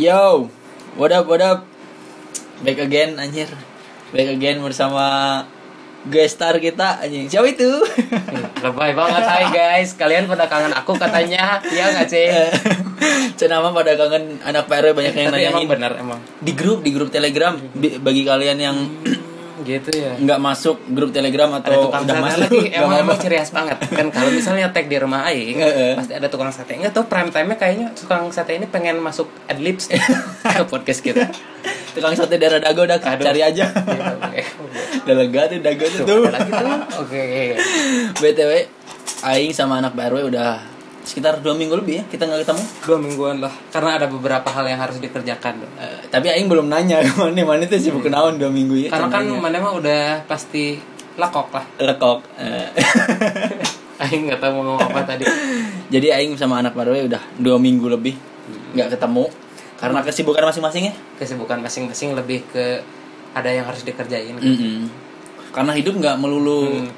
Yo, what up, what up? Back again, anjir. Back again bersama guest star kita, anjing. Siapa itu? Lebay banget Hai guys Kalian pada kangen aku katanya Iya gak sih? Cenama pada kangen anak PRW banyak yang Tapi emang nanyain. benar emang Di grup, di grup Telegram. Bagi kalian yang Gitu ya. Nggak masuk grup Telegram ada atau tukang udah sate masuk, lagi emang emang banget. Kan kalau misalnya tag di rumah Aing pasti ada tukang sate. Nggak tahu prime time nya kayaknya tukang sate ini pengen masuk adlibs ke podcast kita. Tukang sate daerah dago udah Aduh. cari aja. Oke. udah lega tuh dago tuh. Tuh, ada lagi tuh? Oke. BTW, Aing sama anak PRW udah sekitar dua minggu lebih ya kita nggak ketemu. dua mingguan lah karena ada beberapa hal yang harus dikerjakan Eh, tapi Aing belum nanya mana mana tuh sibuk kenaon dua minggu ya. karena kan mana mah udah pasti lakok lah lekok. Eh. Aing nggak tahu mau ngomong apa tadi Jadi Aing sama anak PRW udah dua minggu lebih nggak ketemu karena kesibukan masing-masing ya. kesibukan masing-masing lebih ke ada yang harus dikerjain Mm-mm. Karena hidup nggak melulu Hmm.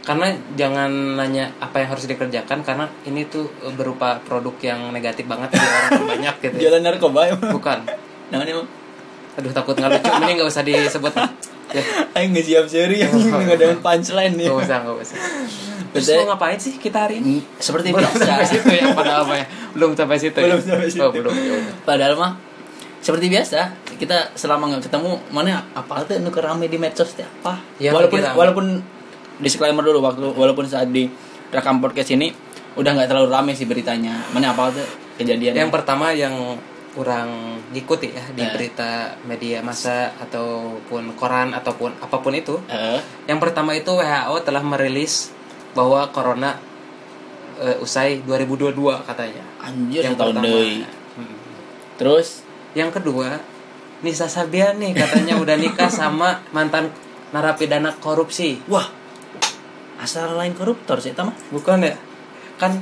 Karena jangan nanya apa yang harus dikerjakan karena ini tuh berupa produk yang negatif banget di orang banyak gitu ya. jalan narkoba emang. bukan Namanya aduh takut nggak lucu ini nggak usah disebut ya Aing nggak siap seri yang nggak ada punchline nih. nggak usah nggak usah terus Betul. mau ngapain sih kita hari ini Mm, Seperti belum sampai biasa. situ ya pada apa ya belum sampai situ ya? Belum sampai situ. oh belum ya. Padahal mah seperti biasa kita selama nggak ketemu mana apa tuh nu rame di medsos teh apa Ya, walaupun walaupun disclaimer dulu waktu walaupun saat di rekam podcast ini udah nggak terlalu rame sih beritanya mana apa tuh kejadian yang pertama yang kurang ngikuti ya di Eh. berita media masa ataupun koran ataupun apa pun itu eh Yang pertama itu WHO telah merilis bahwa corona eh, usai 2022 katanya. anjir yang tahun deui Hmm. terus Yang kedua, Nisa Sabian nih katanya udah nikah sama mantan narapidana korupsi. wah asal lain koruptor sih mah Bukan ya? Kan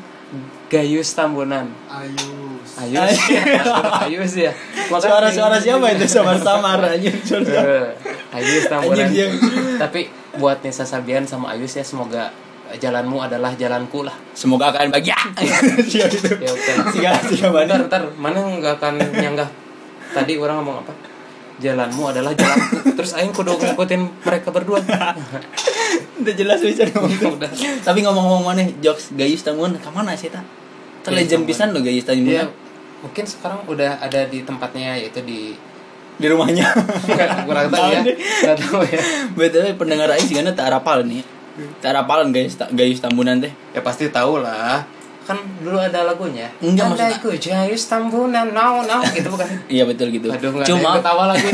Gayus Tambunan. Ayus. Ayus ya. Ayus ya. Makanya- suara-suara siapa itu samar-samar anjir suara Eh, Ayus Tambunan. Anjing dia. Tapi buat Nisa Sabian sama Ayus ya semoga jalanmu adalah jalanku lah. semoga kalian bahagia siap itu Ya oke. siga Bentar, mana bentar, mana nggak akan nyanggah Tadi orang ngomong apa? Jalanmu adalah jalanku Terus Aing kudu ngikutin mereka berdua. Udah jelas bisa ngomong Udah. Tapi ngomong-ngomong mana jokes gayus tamun ke mana sih ta? Terlegend Tamun. pisan lo gayus tamun Iya Mungkin sekarang udah ada di tempatnya yaitu di di rumahnya. Kurang tahu ya. Nggak tahu ya. Betul pendengar aing sih karena tak rapal nih tak rapalan gayus ta- gayus tambunan teh. Ya pasti tahu lah Kan dulu ada lagunya Enggak, maksud- Andaiku jayus tambunan now now Gitu bukan iya betul gitu Aduh ada cuma ketawa lagi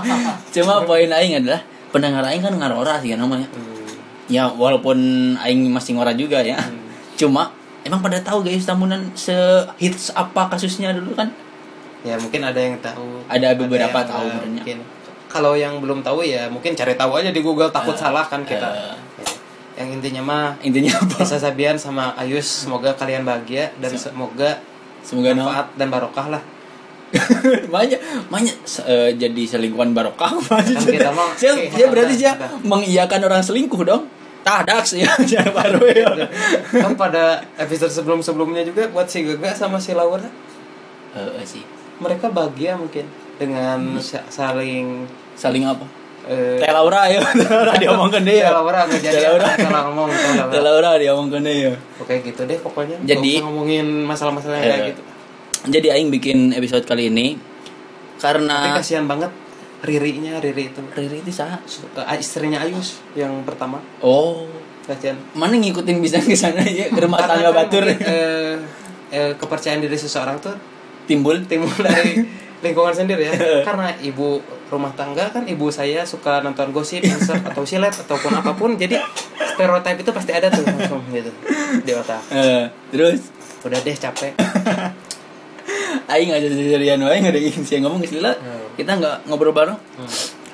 cuma poin aing adalah pendengar aing kan ngarora sih kan namanya Hmm. ya walaupun aing masih ngora juga ya Hmm. cuma emang pada tahu gayus tambunan se hits apa kasusnya dulu kan Ya mungkin ada yang tahu. Ada beberapa yang tahu. Mungkin. Kalau yang belum tahu ya mungkin cari tahu aja di Google takut Eh, salah kan kita. eh. Yang intinya mah intinya apa? Nisa Sabian sama Ayus semoga kalian bahagia dan semoga semoga no. manfaat dan barokah lah. banyak banyak eh, jadi selingkuhan barokah. Kan kita mah- saya, berarti dia mengiyakan orang selingkuh dong. Tahdaks ya jangan baru ya. kan pada episode sebelum-sebelumnya juga buat si Gaga sama si Laura. Eh, eh, sih mereka bahagia mungkin dengan sa- saling saling apa eh, Teh Laura ya Laura diomongkan deh ya Teh Laura nggak jadi Laura salah ngomong. Teh Laura diomongkan deh ya Oke gitu deh pokoknya. Jadi- ngomongin masalah-masalah yang kayak Eh, gitu. jadi aing bikin episode kali ini Tapi karena kasihan banget Riri-nya, Riri itu. Riri itu sah Eh, istrinya Ayus yang pertama. oh Kasihan. mana ngikutin bisa ke sana ya ke rumah tangga kan batur eh, eh, kepercayaan diri seseorang tuh timbul timbul dari lingkungan sendiri ya. Karena ibu rumah tangga kan ibu saya suka nonton gosip, insert atau silet ataupun apa pun. Jadi stereotip itu pasti ada tuh langsung gitu di otak. Eh, terus Udah deh capek. aing aja sendirian wae nggak ada sih ngomong istilah Hmm. kita nggak ngobrol bareng Hmm.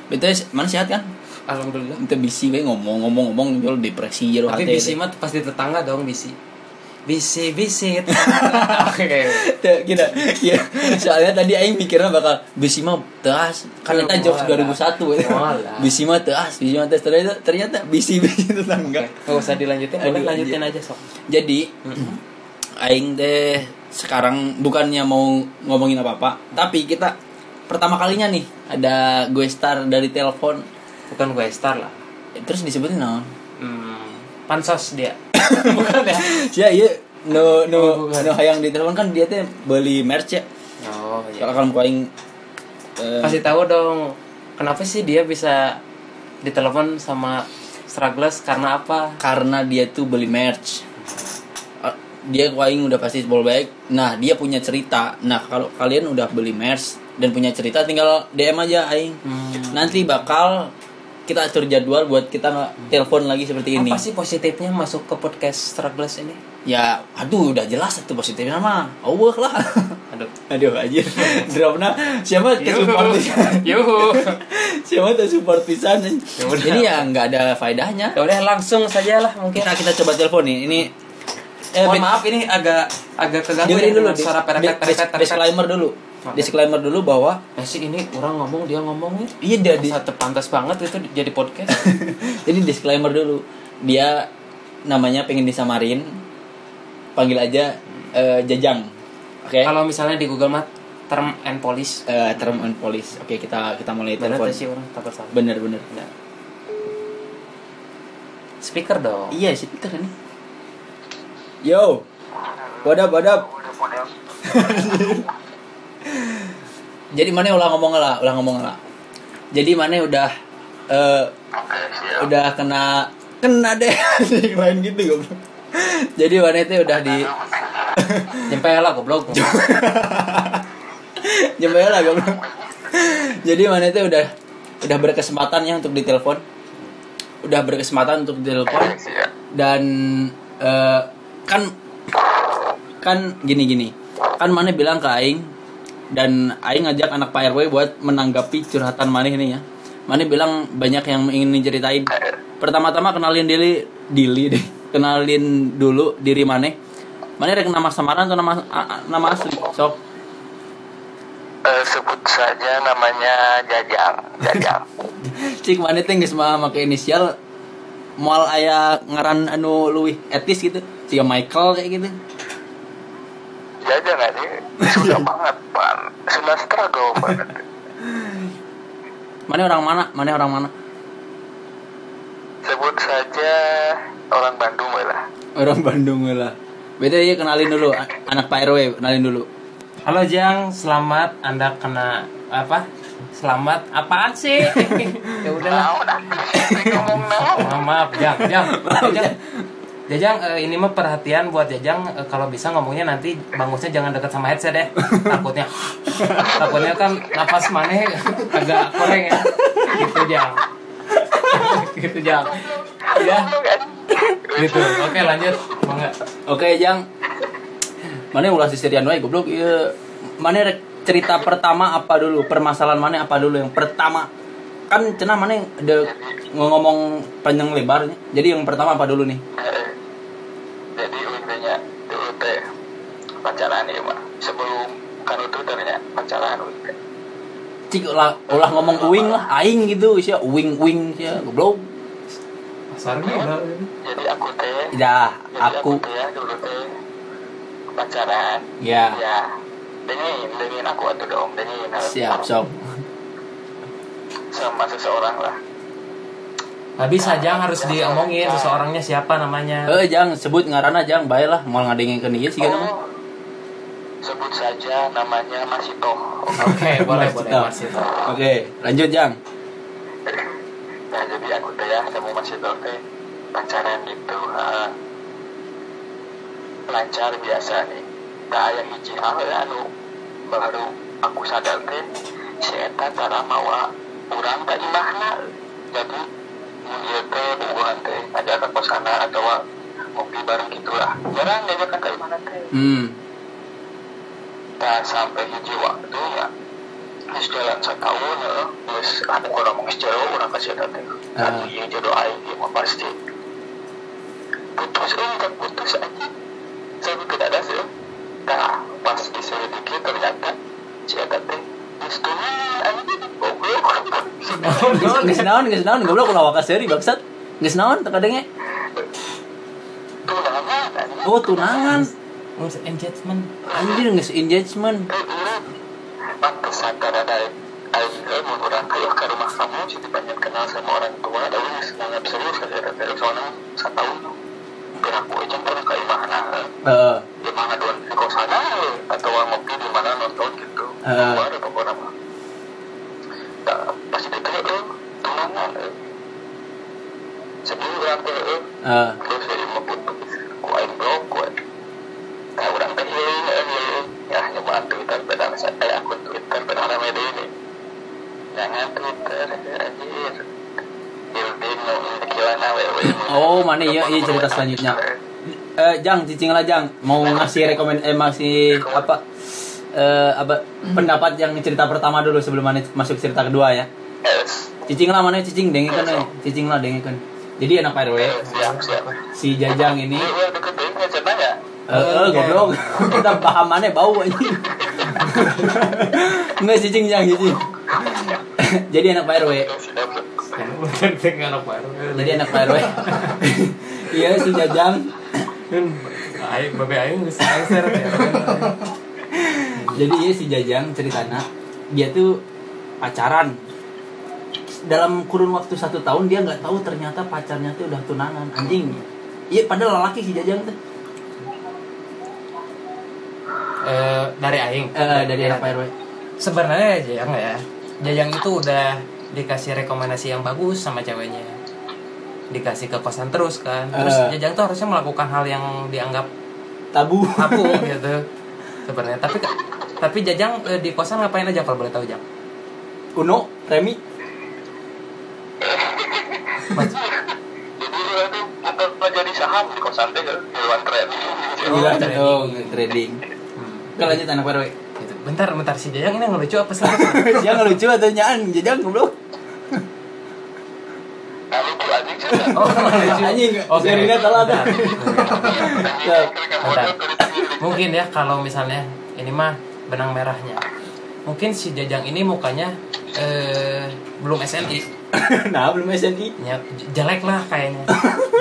betul mana sehat kan Alhamdulillah. kita bisi we ngomong ngomong ngomong jual depresi jero Tapi hati bisi mah pasti tetangga dong bisi. Bisi bisi. Oke. Kita ya soalnya tadi aing mikirnya bakal bisi mah teas kan Hmm, eta jokes walah. 2001 gitu. Walah. bisi mah teas bisi mah teas ternyata ternyata bisi bisi tetangga Oke, Nggak usah dilanjutin, boleh lanjutin anjir. aja sok. jadi aing teh sekarang bukannya mau ngomongin apa-apa, tapi kita pertama kalinya nih ada gue star dari telepon bukan gue star lah terus disebutin naon? Pansos dia. Bukan ya? Ya iya. No no Oh, bukan. no hayang di telepon. Kan dia teh beli merch ya. oh Kalau kalau mau aing eh, kasih tahu dong kenapa sih dia bisa ditelepon sama Struggles karena apa? Karena dia tuh beli merch. Ah, dia aing udah pasti ball baik nah dia punya cerita. Nah kalau kalian udah beli merch dan punya cerita tinggal DM aja aing. Hmm. nanti bakal kita atur jadwal buat kita nggak telepon lagi seperti ini. Apa sih positifnya masuk ke podcast Struggles ini? Ya aduh udah jelas itu positifnya mah. Allah lah. Aduh. Aduh aja dropnya. Siapa ke support yuhu. Siapa tuh support pisan? Udah. jadi ya nggak ada faedahnya. Ya udah langsung saja lah mungkin. Kita kita coba telepon nih. Ini eh, mohon maaf ini agak agak keganggu ya dulu suara perepet perepet disclaimer dulu Oke. disclaimer dulu bahwa Nah sih ini orang ngomong dia ngomong nih iya dia di, Satu pantas banget itu jadi podcast. Jadi disclaimer dulu. Dia namanya pengen disamarin panggil aja eh, jajang. Oke? Kalau misalnya di Google Map term and police. Eh, term and police. Oke kita kita mulai benar telepon. sih orang? Takut salah. Bener bener. Benar. speaker dong. Iya sih Peter ini. Yo. What up jadi mana ulah ngomong lah ulah ngomong lah. Jadi mana udah eh udah kena kena deh. Lain gitu goblok. Jadi mana itu udah di nyampe lah goblok. Lah goblok. Jadi mana itu udah udah berkesempatan ya untuk ditelepon. Udah berkesempatan untuk ditelepon. Dan eh, kan kan gini gini kan mana bilang ke aing dan aing ngajak anak Pak RW buat menanggapi curhatan mana ini ya. Mana bilang banyak yang ingin diceritain. Pertama-tama kenalin diri dili deh. Kenalin dulu diri mana mana rek nama samaran atau nama nama asli? Sok. Eh, sebut saja namanya Jajang. Jajang. cik mana teh geus mah make inisial moal aya ngaran anu luwih etis gitu. Cia Michael kayak gitu Jajang nggak sih? Sudah banget, pan. Sudah struggle banget. mana orang mana? Mana orang mana? Sebut saja orang Bandung lah. orang Bandung lah. Beda ya kenalin dulu. Anak Pak RW kenalin dulu. Halo Jang. Selamat anda kena apa? Selamat apaan sih? Ya udahlah. Nah, maaf. Jang Jang. Jajang Jajang eh, ini mah perhatian buat Jajang eh, kalau bisa ngomongnya nanti bangusnya jangan dekat sama headset deh takutnya. Takutnya kan napas maneh agak koreng ya. Gitu Jang. Gitu Jang. Ya. Gitu. Oke lanjut. Nggak? Oke Jang. Mana ulah si Sirian wae goblok. Iya. Mana cerita pertama apa dulu? Permasalahan mana apa dulu? Yang pertama. Kan cenah mana ngomong panjang lebarnya jadi yang pertama apa dulu nih Jadi intinya dulu teh pacaran ya mah. Sebelum kan itu ternyata pacaran udah. cik ulah ulah ngomong uing lah aing gitu sih uing uing sih goblok Pasarnya Jadi aku teh ya Jadi aku teh dulu teh pacaran. ya Ya. Dengin, dengin aku atuh dong, dengin. siap sok Sama seseorang lah. Nggak bisa Jang harus diomongin seseorangnya siapa namanya eh jang sebut ngarana jang bae lah mau ngadengin ke dia sih kan Oh, sebut saja namanya Masito. Oke boleh boleh Marsito. Marsito oke lanjut jang Nah jadi aku teh ya sama Masito teh pacaran gitu. ha. lancar biasa nih. Tak yang hiji hal ya, anu baru aku sadar teh si Eta cara mawa kurang tak imahna. Jadi ieu teh bubuhan teh ajak ke kosana atau ngopi bareng gitulah. Jarang diajak ke imahna teh. hmm. Nah, sampai hiji waktu ya Terus jalan setahun ya. Terus ada orang mau jauh orang kasih tante Ah. Tapi ya jodoh aing dia mah pasti. Putus eh tak putus aja. Saya tidak ada sih Nah pas diselidiki ternyata Si Eta geus naon geus naon goblok ulah waka seuri bangsat. Geus naon teu kadenge oh tunangan. Ngurus engagement. anjir nggak engagement. Pantesan karena dari Aing eh, mau orang ayo ke rumah kamu jadi banyak kenal sama orang tua dan ini semangat serius ke daerah soalnya aja pernah ke imahna Eh, di mana doang di kosana atau ngopi di mana nonton gitu Eh. keluar nah, pas itu eh tunangan eh eh eh, terus saya mau butuh ku aing blok ku nah orang teh eh ya nyobaan Twitter bedang saya akun Twitter bedang ini jangan Twitter anjir building no kilana wewe Oh, mana iya, iya cerita selanjutnya. eh, Jang, cicing lah Jang, mau ngasih rekomend, eh masih apa, eh apa pendapat yang cerita pertama dulu sebelum mana masuk cerita kedua ya. Cicing lah mana cicing, dengekan eh. cicing lah dengekan. Jadi anak RW, si Jajang ini, ini ya eh, eh goblok, kita paham mana bau anjing. Enggak cicing Jang, cicing. Jadi anak RW, Bukan dengan anak baru. jadi anak RW. Iya si Jajang Ayo, babe ayo geus ya. jadi iya si Jajang ceritanya dia tuh pacaran dalam kurun waktu satu tahun dia nggak tahu ternyata pacarnya tuh udah tunangan anjing iya padahal laki si Jajang tuh Eh, dari aing. eh, dari anak RW Sebenarnya Jajang ya. Jajang itu udah dikasih rekomendasi yang bagus sama ceweknya. Dikasih ke kosan terus kan. Terus Eh. Jajang tuh harusnya melakukan hal yang dianggap tabu tabu gitu. Sebenarnya tapi tapi Jajang eh, di kosan ngapain aja kalau boleh tahu Jang? Uno Remi Mas- jadi saham di kosan teh hewan trading trading. oh, trading Hmm. Oke lanjut anak RW Gitu. Bentar, bentar si Jajang ini ngelucu apa sih? Dia nggak lucu atau nyaan Jajang goblok Oh, ngelucu. Anjing, Oke. Serina telat. Ya. Mungkin ya kalau misalnya ini mah benang merahnya. Mungkin si Jajang ini mukanya eh belum SNI. nah belum SNI Ya, jelek lah kayaknya.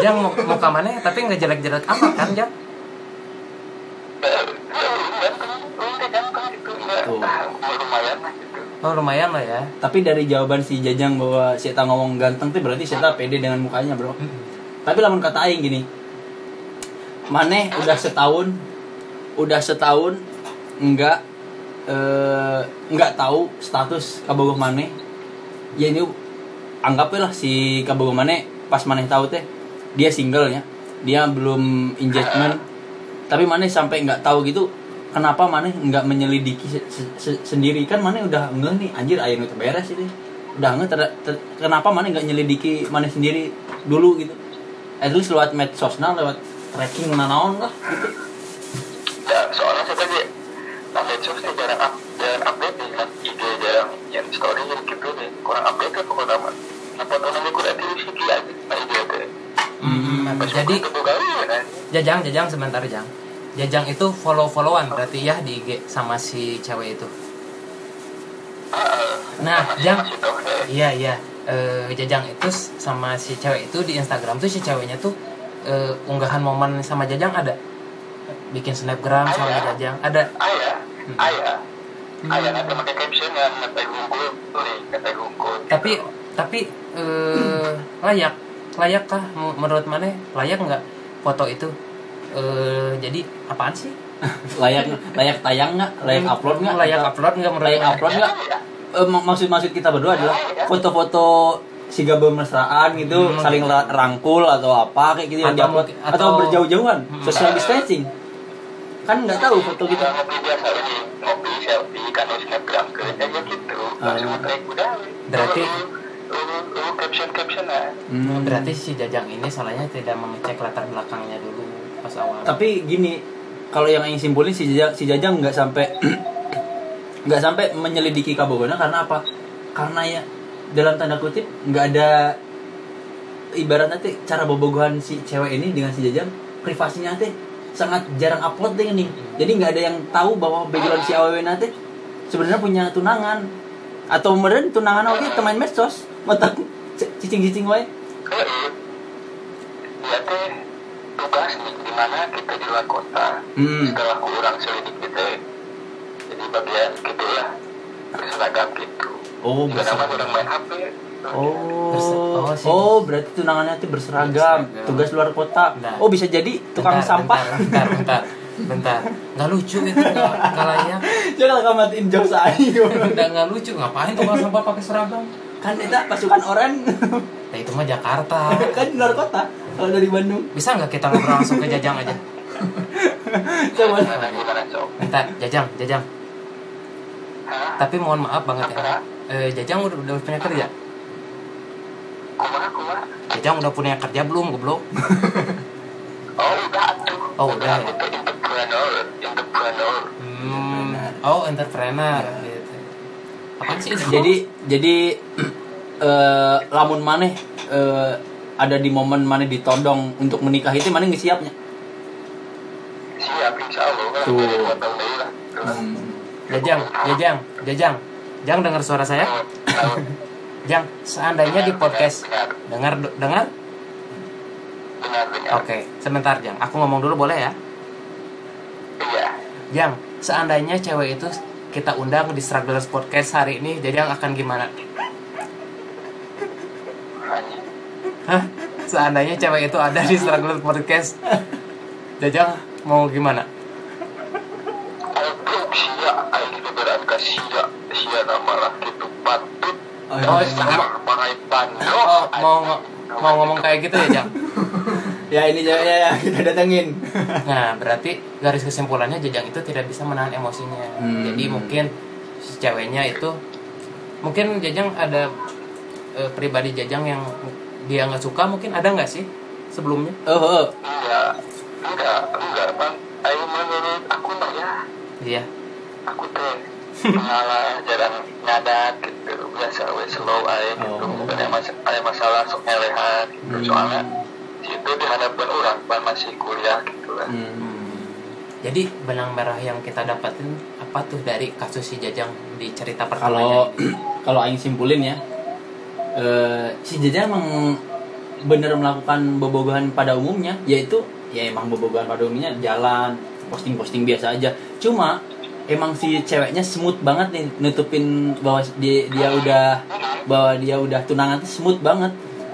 Jang mu- muka mana tapi nggak jelek-jelek amat kan, Jang? Tuh. lumayan lah gitu Oh, lumayan lah ya. tapi dari jawaban si Jajang bahwa si Eta ngomong ganteng tuh berarti si Eta pede dengan mukanya bro Tapi lamun kata aing gini. Maneh udah setahun udah setahun enggak eh enggak tahu status kabogoh maneh. Ya ini anggaplah si kabogoh maneh pas maneh tahu teh dia single ya. Dia belum engagement. Tapi maneh sampai enggak tahu gitu kenapa maneh enggak menyelidiki se- se- se- sendiri? Kan maneh udah enggak nih anjir nu teu beres ini. Udah enggak ter- ter- kenapa maneh enggak nyelidiki maneh sendiri dulu gitu? At least lewat medsosna lewat tracking nanaon lah gitu. Ya soalnya saya tadi nah medsos teh jarang up jarang update nih kan? IG jarang yang story gitu deh kurang update kan pokoknya mah. Nah foto namanya kurang aktif sih aja nah IG Hmm, jadi itu kali kan? Jajang, Jajang sebentar Jang. Jajang itu follow-followan berarti ya di IG sama si cewek itu. Nah, Jang, Iya iya. Eh, Jajang itu sama si cewek itu di Instagram tuh si ceweknya tuh eh, unggahan momen sama Jajang ada. Bikin snapgram sama Ada. Jajang ada. ayah Hmm. ayah ayah nanti pakai caption yang hunkul Tapi tapi eh, layak layak kah menurut mana layak nggak foto itu? Eh, jadi apaan sih? layak layak tayang nggak layak upload nggak Layak upload nggak layak upload nggak Eh, mak- maksud maksud kita berdua adalah foto-foto si gabung mesraan gitu Hmm. saling rangkul atau apa kayak gitu yang Atau diupload mungkin- atau, atau- berjauh-jauhan Hmm. social distancing kan nggak tahu foto kita kita kan ke aja gitu Ah. Berarti- caption caption Hmm. Berarti si Jajang ini salahnya tidak mengecek latar belakangnya dulu pas awal. tapi gini kalau yang ingin simpulin si jajang si jajang nggak sampai nggak sampai menyelidiki kabogona karena apa karena ya dalam tanda kutip nggak ada ibarat nanti cara bobogohan si cewek ini dengan si jajang privasinya nanti sangat jarang upload deh nih jadi nggak ada yang tahu bahwa background si aww nanti sebenarnya punya tunangan atau kemudian tunangan oke teman medsos mata cicing cicing wae Heeh. Dia teh tugas nih di mana kita di luar kota Hmm. setelah kurang selidik gitu jadi bagian gitu lah berseragam gitu Oh, berseragam. orang main HP Oh, Berse- oh, sih. oh berarti tunangannya itu berseragam, Berseragam. tugas luar kota. Nah. Oh bisa jadi tukang Bentar, sampah. bentar bentar bentar nggak lucu itu nggak nggak layak Jangan kamu matiin jokes aja. udah nggak lucu ngapain tukang sampah pakai seragam kan itu pasukan orang nah itu mah Jakarta kan luar kota kalau dari Bandung. bisa nggak kita ngobrol langsung ke Jajang aja? Coba. bentar Jajang Jajang. Hah? tapi mohon maaf banget ya. Eh, Jajang udah, udah punya kerja? Jajang udah punya kerja belum goblok? Oh udah tuh Oh, udah, ya. entrepreneur entrepreneur. Hmm, oh entrepreneur gitu. Apa sih itu? Jadi jadi eh lamun maneh eh, ada di momen maneh ditodong untuk menikah itu maneh nggak siapnya. siap insya Allah. Kan Tuh. lagi lah Jajang Jajang Jajang. Jang dengar suara saya. Jang seandainya di podcast dengar dengar? Oke sebentar Jang. Aku ngomong dulu boleh ya? Iya. Jang seandainya cewek itu kita undang di Strugglers Podcast hari ini Jajang akan gimana Hah? Seandainya cewek itu ada di Strugglers Podcast Jajang mau gimana? Oh, Oh, iya. pando Oh, mau mau ngomong kayak gitu ya, Jang? Ya ini ya, ya, ya kita datengin. Nah, berarti garis kesimpulannya Jajang itu tidak bisa menahan emosinya. Hmm. Jadi mungkin si ceweknya itu mungkin Jajang ada eh, pribadi Jajang yang dia nggak suka mungkin ada nggak sih sebelumnya? Oh, oh. enggak enggak enggak bang ayo menurut aku mah ya Iya. aku teh malah jarang ngadat gitu biasa we slow aja gitu Oh. bukan ada, mas ada masalah sok ngelehan gitu Hmm. soalnya situ dihadapkan orang pan masih kuliah gitu kan Hmm. Jadi benang merah yang kita dapatin apa tuh dari kasus si Jajang di cerita Kalau pertamanya? kalau aing simpulin ya. Eh si Jaja emang bener melakukan bobogohan pada umumnya yaitu ya emang bobogohan pada umumnya jalan posting-posting biasa aja. Cuma emang si ceweknya smooth banget nih nutupin bahwa dia dia udah bahwa dia udah tunangan smooth banget.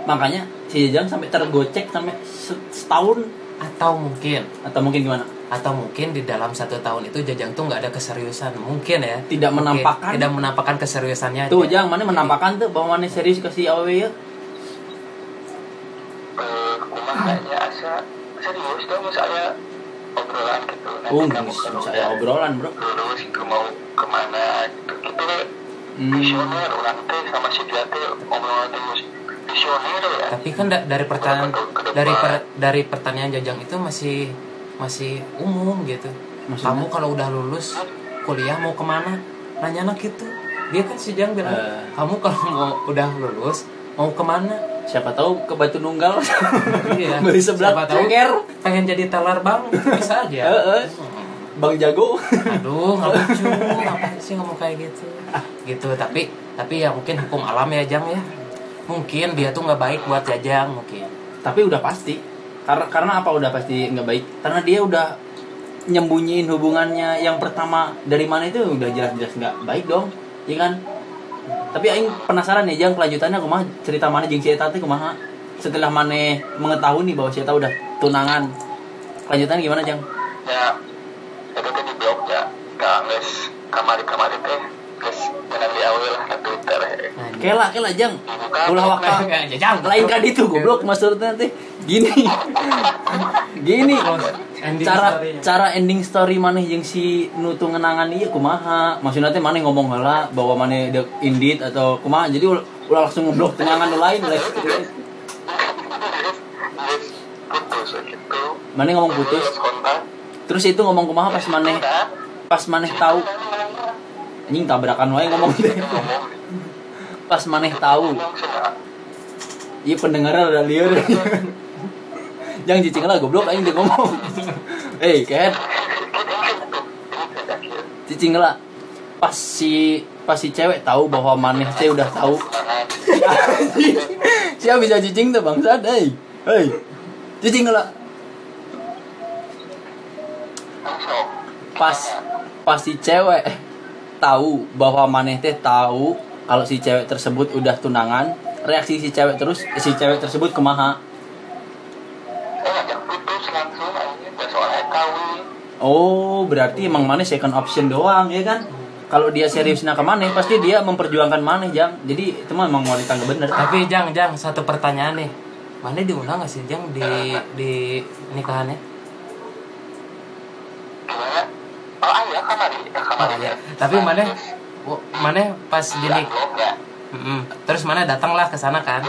Makanya si Jajang sampai tergocek sampai se- setahun atau mungkin. Atau mungkin gimana? Atau mungkin di dalam satu tahun itu Jajang tuh nggak ada keseriusan. Mungkin ya. Tidak Mungkin. menampakkan. tidak menampakkan keseriusannya tuh aja. Jang mana menampakkan tuh? Bahwa mana serius ke si awewe ya eh kumahanya asa serius dong misalnya obrolan gitu. Nanti oh kamu udah obrolan bro. Lulus itu mau ke mana gitu. Gitu Hmm. visioner orang teh sama si dia teh obrolan terus tapi kan da- dari pertanyaan dari per- dari pertanyaan Jajang itu masih masih umum gitu. Maksudnya? kamu kalau udah lulus kuliah mau ke mana? Nanya anak gitu dia kan si Jang bilang Eh. kamu kalau mau udah lulus mau ke mana? Siapa tahu ke Batu Nunggal. Iya. Beli sebelah Siapa tahu pengen jadi teller bang bisa aja. Heeh. Bang Jago. Aduh nggak lucu. Ngapain sih ngomong kayak gitu? Gitu tapi tapi ya mungkin hukum alam ya Jang ya mungkin dia tuh nggak baik buat Jajang mungkin. Tapi udah pasti. Karena karena apa udah pasti nggak baik? Karena dia udah nyembunyiin hubungannya yang pertama dari mana itu udah jelas-jelas nggak baik dong iya kan? Tapi aing penasaran nih jang kelanjutannya kumaha? Cerita mana jeung si eta teh kumaha? Setelah mana mengetahui nih bahwa si eta udah tunangan. Kelanjutannya gimana jang? Ya itu teh di blog ya nggak nges kamari kamari teh lah ke twitter kela kela jang. Ulah waktu. Lain kali itu goblok maksudnya teh gini. Gini. Ending cara cara ending story maneh yang si nutu ngenangan iya kumaha? Maksudnya teh maneh ngomong heula bahwa maneh dek indit atau kumaha. Jadi ulah, langsung ngeblok tenangan nu lain lah maneh ngomong putus. Terus itu ngomong kumaha pas maneh pas maneh tahu anjing tabrakan wae ngomong. Ngomong pas maneh tahu. Iya pendengarnya udah liar jangan cicing lah goblok aing dia ngomong. Eh ket cicing lah. Pas si pas si cewek tahu bahwa maneh teh udah tahu. Siapa bisa cicing tuh bangsat hei. Hei cicing lah. Pas pas si cewek tahu bahwa maneh teh tahu kalau si cewek tersebut udah tunangan reaksi si cewek terus si cewek tersebut kemaha eh oh berarti emang maneh second option doang ya kan kalau dia serius nak ke maneh pasti dia memperjuangkan maneh jang jadi itu mah emang wanita nggak bener Tapi Jang, Jang, satu pertanyaan nih. Mana diundang gak sih Jang di di nikahannya? gimana oh ayah kamari ya kamari Oh, iya. Tapi mana wo- mana pas di nik blog ya Mm-mm. Terus mana datanglah ke sana kan?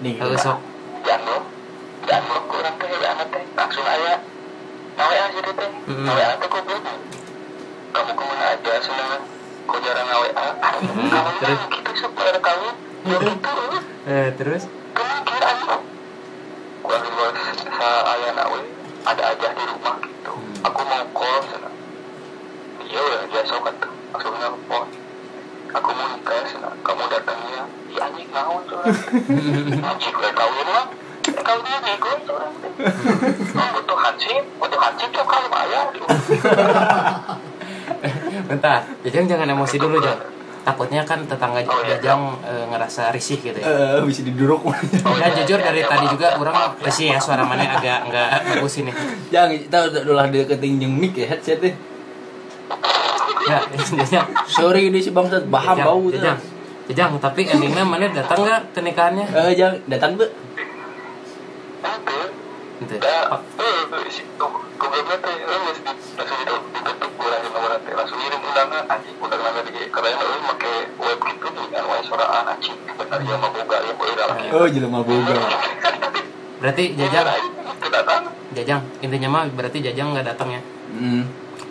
nih Kalau sok langsung teh kok kamu ke mana aja kau jarang nawe a. Mm-mm. kamu Terus? gitu kamu. Ya gitu eh, terus gua luar sa ayah nawe ada aja di rumah gitu. Hmm. aku mau call sana iya udah biasa kan tuh. Langsung nelfon aku mau nikah sana kamu datangnya iya anjing naon curang anjing udah kawin lah. Kawinnya nego curang oh, butuh hansip butuh hansip tuh kalau bayar bentar. Jajang jangan emosi dulu Jang. Takutnya kan tetangga Oh, iya. Jajang eh, ngerasa risih gitu ya. eh bisa diduruk Ya jujur dari tadi juga orang risih ya suara mana agak nggak bagus ini. Jang, kita udah deketin jeung mic ya headset deh. Ya, Jajang. Sorry ini si bangsat baham Jajang, bau tuh. Jajang. Jajang, tapi endingnya mana datang nggak ke nikahannya? Eh, Jang, datang dah, Oh, eh, si gobloknya teh, eh, mesti langsung di ditutup gue langsung nomor nanti, langsung ngirim undangan, anjing undangan lagi, karena lu pakai web gitu, anjing, benar ya ya boleh dalam. Oh, jelema boga. Berarti Jajang, Jajang, intinya mah berarti Jajang nggak datang ya. Hmm.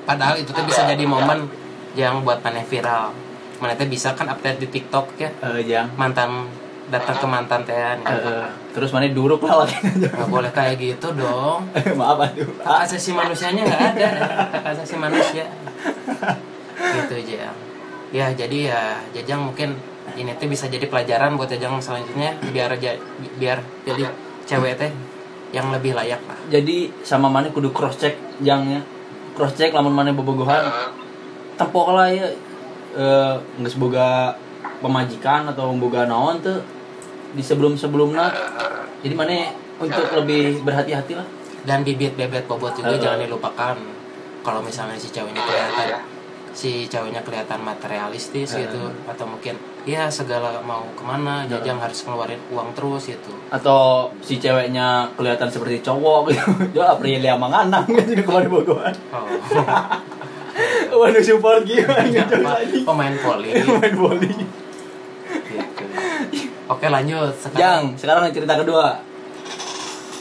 Padahal itu tuh bisa jadi momen yang buat maneh viral. Mana teh bisa kan update di TikTok ya. Eh, Jang. Mantan datang ke mantan teh Eh, eh, terus mana duruk lah lagi. nggak boleh kayak gitu dong. Maaf aduh. Hak asasi manusianya nggak ada. Hak asasi manusia. Gitu aja. Ya jadi ya Jajang mungkin ini tuh bisa jadi pelajaran buat Jajang selanjutnya biar aja biar jadi cewek teh yang lebih layak lah. Jadi sama mana kudu cross check jangnya. Cross check lamun mana bobogohan. Tempok lah ya eh nggak seboga pemajikan atau boga naon tuh di sebelum-sebelumnya. Jadi mana untuk lebih berhati-hati lah. dan bibit bebet bobot juga Uh-uh. jangan dilupakan kalau misalnya si ceweknya kelihatan si ceweknya kelihatan materialistis gitu atau mungkin ya segala mau ke mana jajang harus ngeluarin uang terus gitu. Atau si ceweknya kelihatan seperti cowok gitu. Ya Aprilia manganang gitu kemarin bogohan. oh. Waduh support gimana Apa, pemain voli Main volley. gitu. Oke lanjut. Jang, sekarang cerita kedua.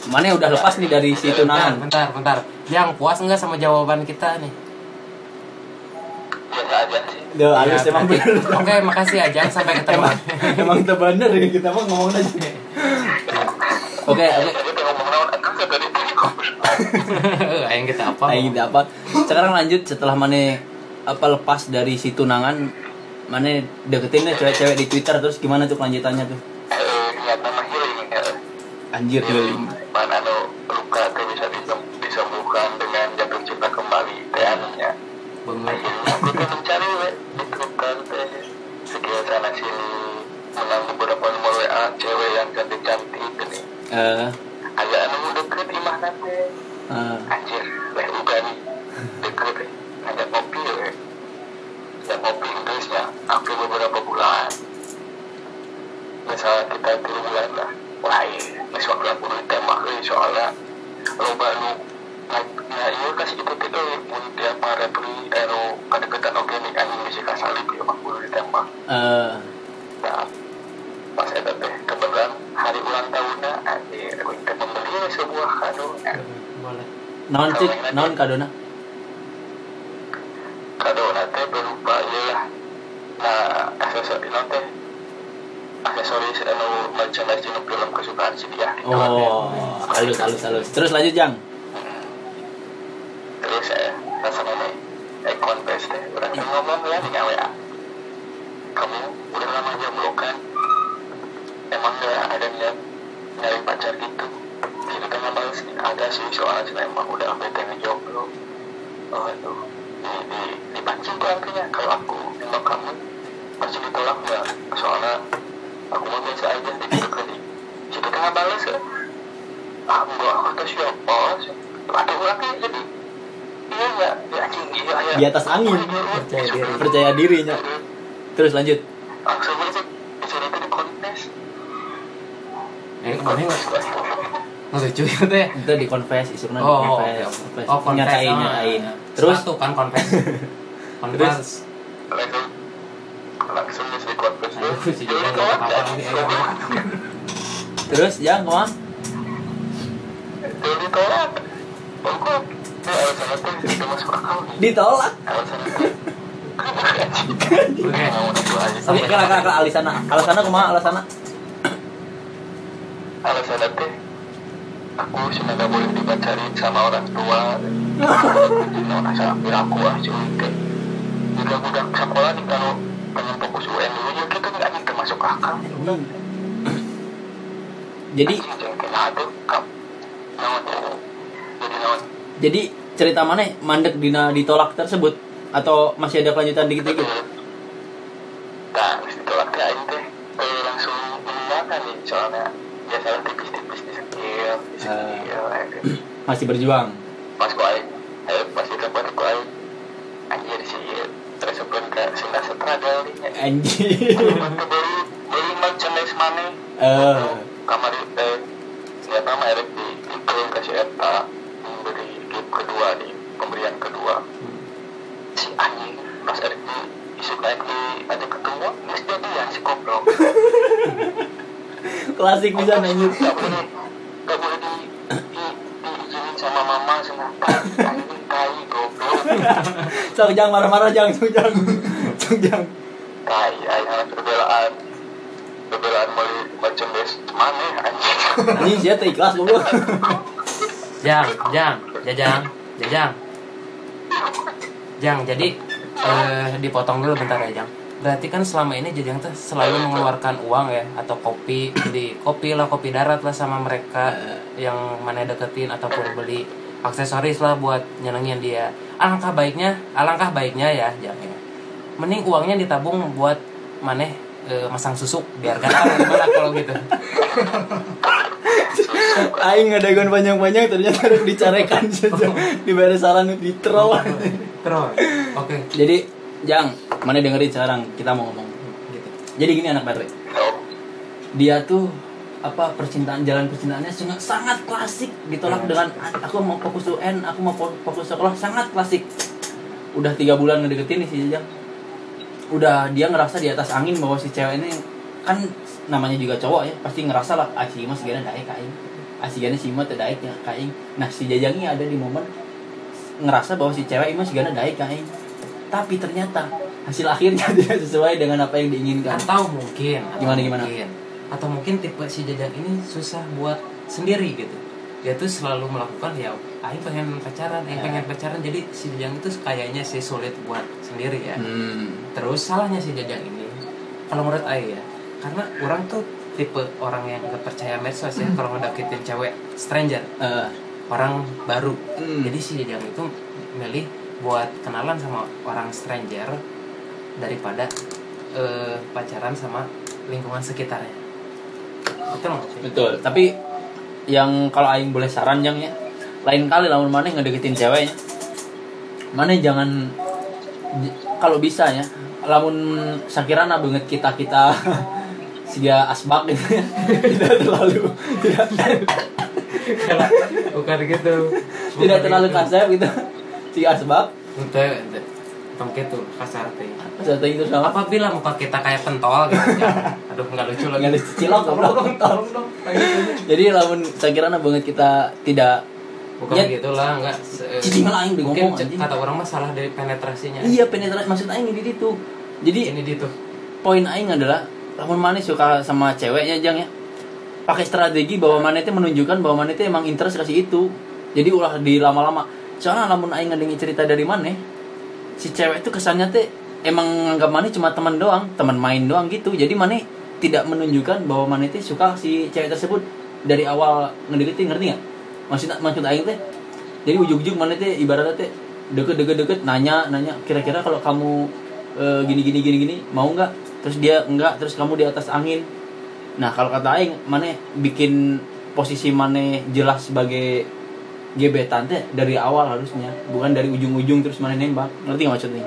Mana udah lepas nih dari si bentar tunangan? bentar bentar. Jang puas nggak sama jawaban kita nih biasa aja sih. Duh, halus Ya, emang bener. oke makasih ya Jang sampai ketemu Emang, emang itu bener ya kita mah ngomong aja. Oke, oke. Yang kita apa Ayo kita apa? Sekarang lanjut setelah mana apa lepas dari si tunangan mana deketin deh cewek-cewek di Twitter terus gimana tuh kelanjutannya tuh? eh, ya. Anjir healing. mana Eh, ada anu deket imah nanti eh, anjir leh nih deket eh. ngajak ngopi we ngajak ngopi Inggrisnya hampir beberapa bulan. Misalnya kita tiga bulan lah. Wah iya waktu aku ditembak eh, soalnya lo baru nah iya kasih itu eh. Mun tiap repli eh lo kadeketan oke nih anjing bisa kasalip ya udah ditembak eh, nah pas ada teh kebetulan hari ulang tahunnya anjir aku kita membeli sebuah kado boleh naon cik, naon kadona? kado nanti berupa ya nah aksesoris nanti aksesoris anu merchandise film kesukaan si dia lah. Oh, halus halus halus. Terus lanjut Jang. terus saya rasa ini eh kontes deh udah ngomong ya di WA kamu udah lama jomblo kan emang gak ada niat nyari pacar gitu jadi tengah balas ada sih soalnya sih emang udah bete ngejomblo oh itu di, di, dipancing tuh artinya kalau aku nembak kamu pasti ditolak nggak soalnya aku mau biasa aja di situ kali situ tengah balas ya ah enggak aku tuh siapa ada orangnya jadi iya ya ya anjing iya ya Di atas angin. Percaya diri. percaya dirinya terus lanjut eh lucu itu ya itu di confess isunya di Oh, confess, oke. confess. Oh, confess. nyatain Ah, nyatain iya. terus Sepatu kan confess. confess. langsung si apa-apa lagi. terus ya ke mana jadi tolak oh tidak masuk akal ditolak. Aja Oke, kala kala kala alisana. Alisana kumaha alasana? tuh aku cuma gak boleh dipacarin sama orang tua. Nah sampai aku ah cuy teh. Juga budak sekolah nih kalau pengen fokus UN dulu. Ya kita nggak nih termasuk akal. Jadi jadi cerita mana mandek dina ditolak tersebut atau masih ada kelanjutan dikit-dikit? Nah, ditolak aing teh eh, langsung meninggalkan nih soalnya biasa tipis-tipis di skill, di skill, eh, Masih berjuang. pas ku aing, eh pas itu pas ku aing, anjir sih terus sebelum ke sila setragal nih. Anjir. Beli beli merchandise mana? Eh. kamar eh siapa nama Erik di itu kasih eta memberi gift kedua di pemberian kedua si anjing pas Erik di di ada ketemu nggak jadian si goblok Klasik bisa anjir. Gak boleh, gak boleh di, di, diizinin sama mama sama tai, anjing tai goblok, Sok jangan marah-marah jangan sok jangan. Sok jangan. tai, anak perbelaan, perbelaan beli merchandise mana anjing, Anjing teh ikhlas goblok. Jang, jang, jajang, jajang. Jang, jadi eh, dipotong dulu bentar ya, Jang. Berarti kan selama ini Jajang tuh selalu mengeluarkan uang ya atau kopi, beli kopi lah, kopi darat lah sama mereka yang mana deketin ataupun beli aksesoris lah buat nyenengin dia. Alangkah baiknya, alangkah baiknya ya, Jang ya. Mending uangnya ditabung buat maneh eh, masang susuk biar gampang gimana kalau gitu. Aing ngadagon panjang-panjang ternyata harus dicarekan saja. Diberi saran di troll. Terus, oke. Jadi, Jang, mana dengerin sekarang kita mau ngomong. Gitu. Jadi gini anak baterai. dia tuh apa percintaan jalan percintaannya sangat sangat klasik ditolak dengan aku mau fokus UN aku mau fo- fokus sekolah sangat klasik udah tiga bulan ngedeketin nih si Jajang udah dia ngerasa di atas angin bahwa si cewek ini kan namanya juga cowok ya pasti ngerasa lah ah si mas gana daek kain ah si gana si mah teu daek ya kain nah si Jajang ini ada di momen ngerasa bahwa si cewek ini mas gana daek kain tapi ternyata hasil akhirnya tidak sesuai dengan apa yang diinginkan. Atau mungkin atau Gimana, gimana? mungkin, atau mungkin tipe si jajang ini susah buat sendiri gitu. Dia tuh selalu melakukan ya Aing pengen pacaran, Aing Ya. pengen pacaran jadi si jajang itu kayaknya sih sulit buat sendiri ya. Hmm. terus salahnya si jajang ini kalau menurut Aing ya karena orang tuh tipe orang yang gak percaya medsos ya kalau ngedeketin cewek stranger. Eh, orang baru. Hmm. jadi si jajang itu milih buat kenalan sama orang stranger daripada eh, pacaran sama lingkungan sekitarnya. Betul nggak sih? Betul, tapi yang kalau aing boleh saran yang ya, lain kali lamun mana ngedeketin ceweknya. Mana jangan kalau bisa ya, lamun sakirana banget kita-kita siga asbak gitu. Ya. tidak terlalu. Tidak bukan gitu. Tidak terlalu kasar gitu. Si asbak. Ente Tong gitu kasar teh satu itu sama. Apabila muka kita kayak pentol gitu? Ya. aduh nggak lucu lagi. Nggak ada cilok dong. Jadi lamun sakirana banget kita tidak bukan Ya. gitu lah nggak se- Cicing lah aing udah mungkin ngomong, kata orang mah salah dari penetrasinya. Iya penetrasi maksud aing di situ. Jadi ini gitu poin aing adalah lamun mana suka sama ceweknya jang ya. Pakai strategi bahwa mana itu menunjukkan bahwa mana itu emang interest kasih itu. Jadi ulah di lama-lama. Soalnya lamun aing ngedengi cerita dari mana si cewek itu kesannya teh emang nganggap mana cuma teman doang teman main doang gitu. Jadi mana tidak menunjukkan bahwa mana itu suka si cewek tersebut. Dari awal ngedeketin ngerti nggak maksud maksud aing teh. Jadi ujung-ujung mana teh ibaratnya teh deket deket deket nanya nanya kira-kira kalau kamu eh, gini gini gini gini mau nggak? Terus dia enggak terus kamu di atas angin. Nah kalau kata aing mana bikin posisi mana jelas sebagai gebetan teh dari awal harusnya. Bukan dari ujung-ujung terus mana nembak. Ngerti nggak maksudnya?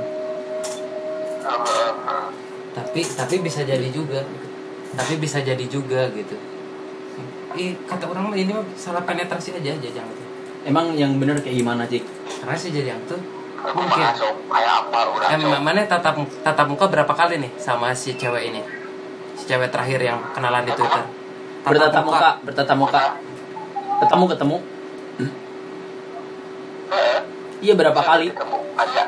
Tapi tapi bisa jadi juga. Tapi bisa jadi juga gitu kata orang ini mah salah penetrasi aja jajang itu emang yang bener kayak gimana cik? Karena si jajang tuh. Mungkin. kayak apa eh, ma- mana tatap tatap muka berapa kali nih sama si cewek ini? Si cewek terakhir yang kenalan di twitter. Tatap bertatap muka. bertatap muka. Ketemu ketemu. Heeh. iya berapa kali? ketemu aja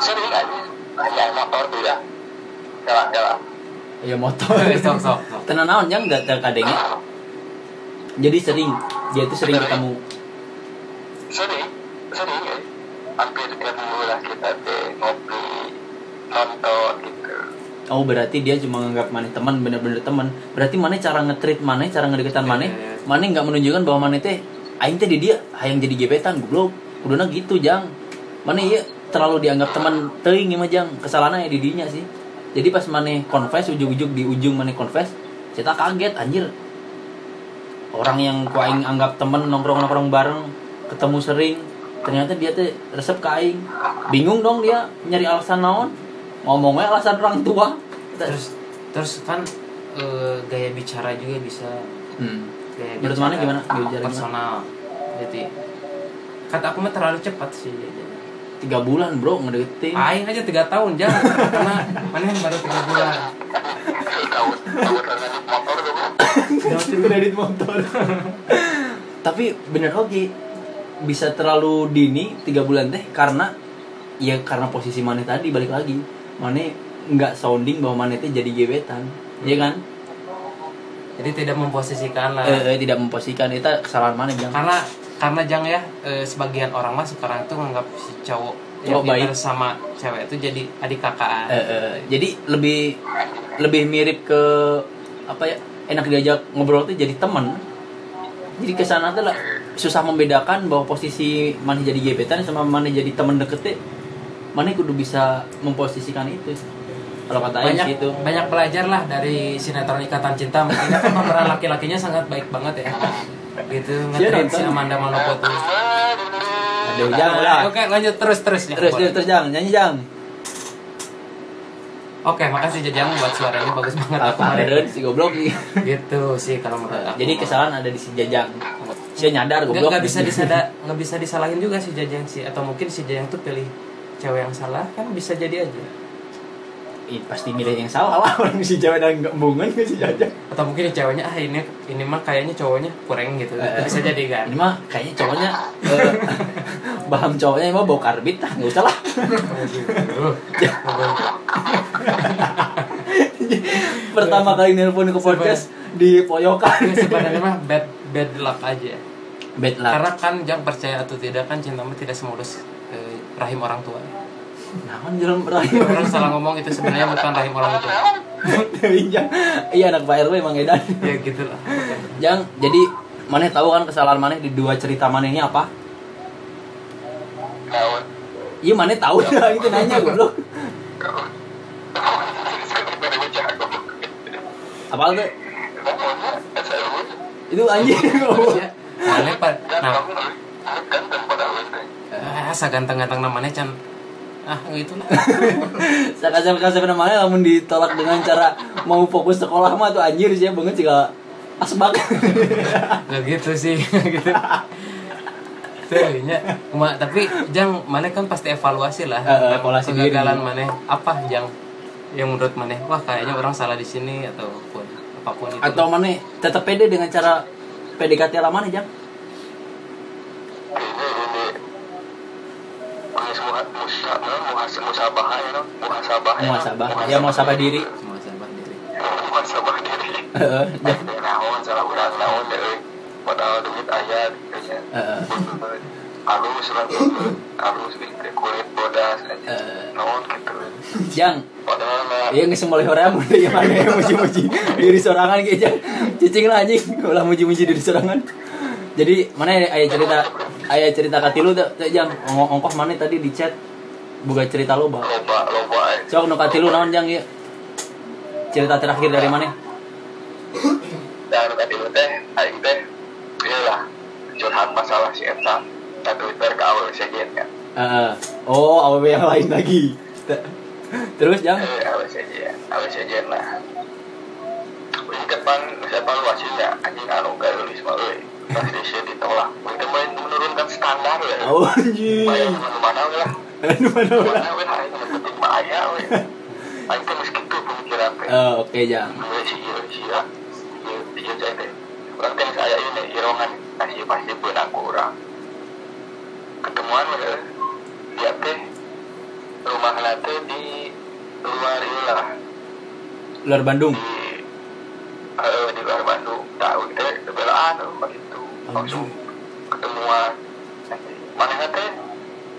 sering aja aja motor tuh ya. Jalan jalan. Ya motor. Eh, sok sok. Tenang naon yang nggak kadangnya jadi sering dia itu sering ketemu. Sering sering ya. Hampir tiap minggu lah kita ngopi nonton gitu. Oh berarti dia cuma nganggap mana teman bener-bener teman. Berarti mana cara ngetrit mana cara ngedeketan mana Iya, iya, iya. mana nggak menunjukkan bahwa mana teh aing teh di dia hayang jadi gebetan goblok. Kuduna gitu jang. Mana iya terlalu dianggap teman teuing mah jang. Kesalahannya di dinya sih. Jadi pas mana confess ujung-ujung di ujung mana confess kita kaget anjir orang yang ku aing anggap temen nongkrong-nongkrong bareng ketemu sering ternyata dia teh resep ke aing. Bingung dong dia nyari alasan naon ngomongnya alasan orang tua. Terus terus kan eh, gaya bicara juga bisa. Hmm. gaya Menurut mana gimana? Gaya bicara gimana? personal. Jadi kata aku mah terlalu cepat sih tiga bulan bro ngedeketin. Aing aja tiga tahun jangan karena mana yang baru tiga bulan? Tuh dapetin kredit motor. Tapi bener oke bisa terlalu dini tiga bulan teh karena ya karena posisi mana tadi balik lagi. Mana nggak sounding bahwa mana teh jadi gebetan ya kan? Jadi tidak memposisikan lah. Eh, eh, tidak memposisikan itu kesalahan mana bilang karena karena jang ya eh, sebagian orang mah sekarang tuh nganggap si cowok yang Cowok baik. sama cewek itu jadi adik kakak Eh, eh, jadi lebih lebih mirip ke apa ya enak diajak ngobrol tuh jadi teman jadi ke sana tuh lah susah membedakan bahwa posisi mana jadi gebetan sama mana jadi teman deket mana kudu bisa memposisikan itu. Kalau kata banyak sih itu. banyak belajar lah dari sinetron ikatan cinta. Mungkin kan pemeran laki-lakinya sangat baik banget ya. Gitu Dia ngetrit si. Amanda Manopo tuh. Aduh jangan lah. Oke lanjut terus terus. Terus terus terus jang nyanyi jang oke makasih Jajang buat suaranya bagus banget. Aku kemarin si goblok gitu sih kalau menurut aku. Jadi kesalahan ada di si jajang. Saya nyadar goblok. nggak bisa disada nggak bisa disalahin juga si Jajang sih. Atau mungkin si Jajang tuh pilih cewek yang salah kan bisa jadi aja. Ih, pasti milih yang salah lah. Orang si cewek dan nggak bungan ke si jajang. Atau mungkin ceweknya ah ini ini mah kayaknya cowoknya kurang gitu. Eh, bisa jadi kan? Ini mah kayaknya cowoknya eh, baham cowoknya emang bau karbit lah nggak usah lah pertama kali nelpon ke podcast di pojokan Ini sebenarnya mah bad bad luck aja bad luck. Karena kan jangan percaya atau tidak kan cinta mah tidak semulus eh, rahim orang tua. Nah kan jalan berakhir orang salah ngomong itu sebenarnya bukan rahim orang tua. Iya iya anak Pak RW emang edan. Ya gitu lah Jang, jadi Maneh tahu kan kesalahan Maneh di dua cerita Maneh ini apa? tahun Iya Maneh tahu lah itu nanya goblok. Apa tuh? Itu anjing. ya mana pak nah ah saganteng-ganteng namanya can ah gitu lah Sakasep kasep namanya? Lamun ditolak dengan cara mau fokus sekolah mah tuh anjir sih banget sih kalau asbak. nggak gitu sih gitu. Tuhnya, Ma, tapi jang mana kan pasti evaluasi lah. Eh, evaluasi diri. kegagalan mana? Apa jang? Yang menurut mana? Wah kayaknya orang salah di sini ataupun apa pun itu Atau Maneh tetap pede dengan cara PDKT ala Maneh Jang? ya muhasabah ya, no? Muhasabah. Ya muhasabah diri. semua sahabat diri muhasabah diri naon salah urang naon deh padahal duit aya gitu ya Heeh. halus lah halus gitu kulit bodas aja Eh. naon gitu Jang, Iya nggak semua orang mulai yang mana yang muji-muji. Diri sorangan Jang. cicing lah anjing. Ulah muji-muji diri sorangan. Jadi mana ayah cerita ayah cerita katilu tuh tuh jang. Ong- ongkos mana tadi di chat? Buka cerita lo bah loba loba eh. sok nu katilu naon jang? Ya cerita terakhir dari mana? Dan tadi lu teh. Aing teh. Iyalah curhat masalah si Eta. Na Twitter ke awal sejen kan Eh, oh aww yang lain lagi terus jang? Eh awal sejen awal sejen lah. Ini depan saya evaluasinya anjing anu gaeulis mah euy pasti sih ditolak Kita main menurunkan standar ya oh anjing. Bayar mana lah aduh mana mana Mana we aing yang penting mah aya we teh geus kitu pemikiran teh Eh, oke jang. Gue sih iya sih ya. Iya iya teh orang teh saya ini irongan kasih pasti benang kurang ketemuan ya dia teh rumah teh di luar lah luar Bandung? Di eh, di luar Bandung. Tahu teh belaan begitu langsung ketemuan. Mana teh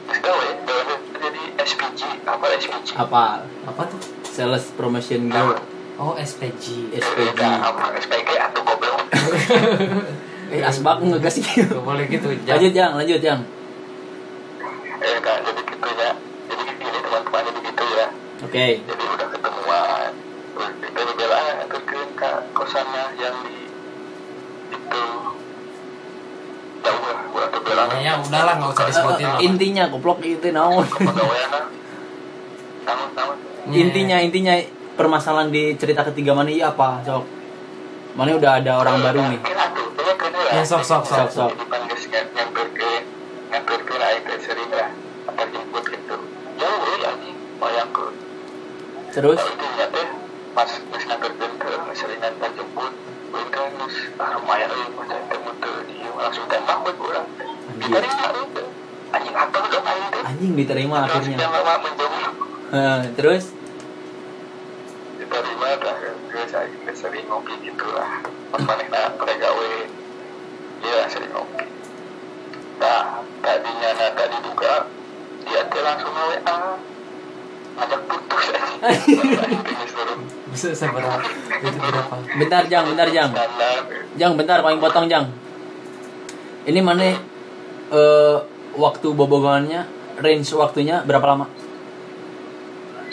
Terus tahu ya, jadi SPG, apa SPG? apa? Apa tuh? Sales promotion girl oh SPG SPG Nah, apa? SPG atau goblok? eh asbak ngegas sih? Gak boleh gitu jang. Lanjut jang lanjut jang. Ya kan jadi gitu ya jadi gini teman-teman jadi gitu ya oke. Jadi udah ketemuan kita bela terus ke kosannya yang di itu jauh lah udah terbela ya udahlah nggak usah disebutin. Lah. intinya goblok itu naon. Intinya intinya permasalahan di cerita ketiga mana iya apa sok? Mana udah ada orang baru nih. Ya, sok, sok, sok, sok. jadi panggil nyamper ke nyamper ke lah itu sering lah antar jemput gitu jauh ya anjing bayang ke terus pas geus nangkerkeun ke sering antar jemput Uin kan ah lumayan euy masa temu teu dieu langsung tembak we urang. Diterima teh. Anjing apa dong aing teh. anjing diterima Terus akhirnya terus diterima dah aing teh sering ngopi gitu lah. Pas manehna gawe dia sering ngopi. Nah, tadinya na tadi duga dia teh langsung WA ngajak putus Aing teh geus turun bisa seberapa itu berapa? Bentar jang bentar jang. Jang bentar paling potong jang. Ini mana eh waktu bobogannya range waktunya berapa lama?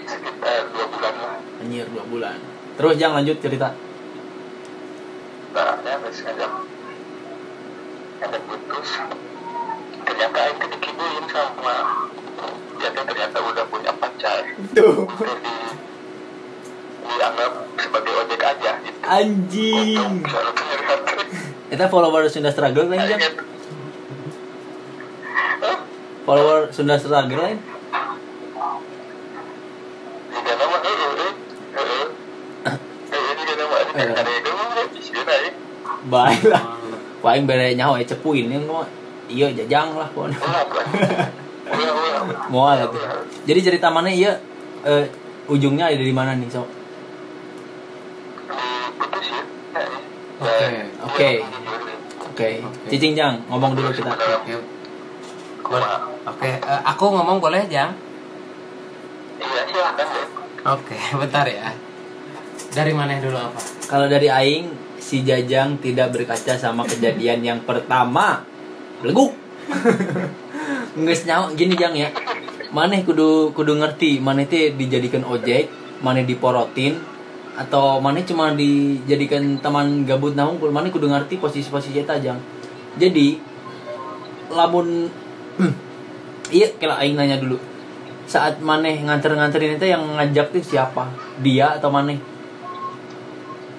Sekitar dua bulan. Lah anjir dua bulan. Terus jang lanjut cerita. Barangnya harus ngajak ngajak putus. Ternyata itu dikibulin sama dia ternyata udah punya pacar. Tuh. Terus di dianggap sebagai ojek aja gitu. Anjing. Kita follower Sunda Struggle lain Hah? follower Sunda Struggle lain eh eh eh eh eh jika nama ini Eh. ada itu di sini naik baik lah paling bere nyawa ya cepuin yang iya jajang lah pon lah tuh jadi cerita mana iya eh, ujungnya ada di mana nih sok? Oke. Oke. oke. Cicing jang ngomong dulu kita. Oke oke. Eh, aku ngomong boleh jang? Iya deh. oke bentar ya. Dari mana dulu apa? Kalau dari aing si jajang tidak berkaca sama kejadian yang pertama. Leguk nggak nyawa gini jang ya. Maneh kudu kudu ngerti maneh teh dijadikan ojek maneh diporotin atau maneh cuma dijadikan teman gabut naung maneh kudu ngerti posisi-posisi eta jang. Jadi lamun iya kalau aing nanya dulu. Saat maneh nganter-nganterin itu yang ngajak tuh siapa? Dia atau maneh?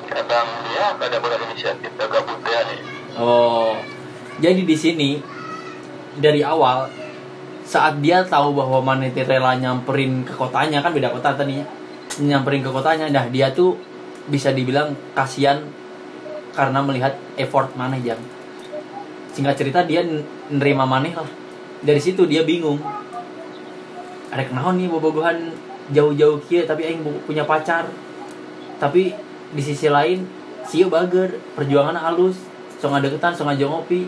Kadang dia ada bulan inisiatif gabut ya nih. Oh, jadi di sini dari awal saat dia tahu bahwa Maneti rela nyamperin ke kotanya kan beda kota tadinya nyamperin ke kotanya. Dah dia tuh bisa dibilang kasihan karena melihat effort Maneh jang. Singkat cerita dia nerima Maneh lah. Dari situ dia bingung. Ada kenaon nih bobogohan jauh-jauh kia tapi aing punya pacar? Tapi di sisi lain sio bager perjuangan halus so ngadeketan so ngajak ngopi.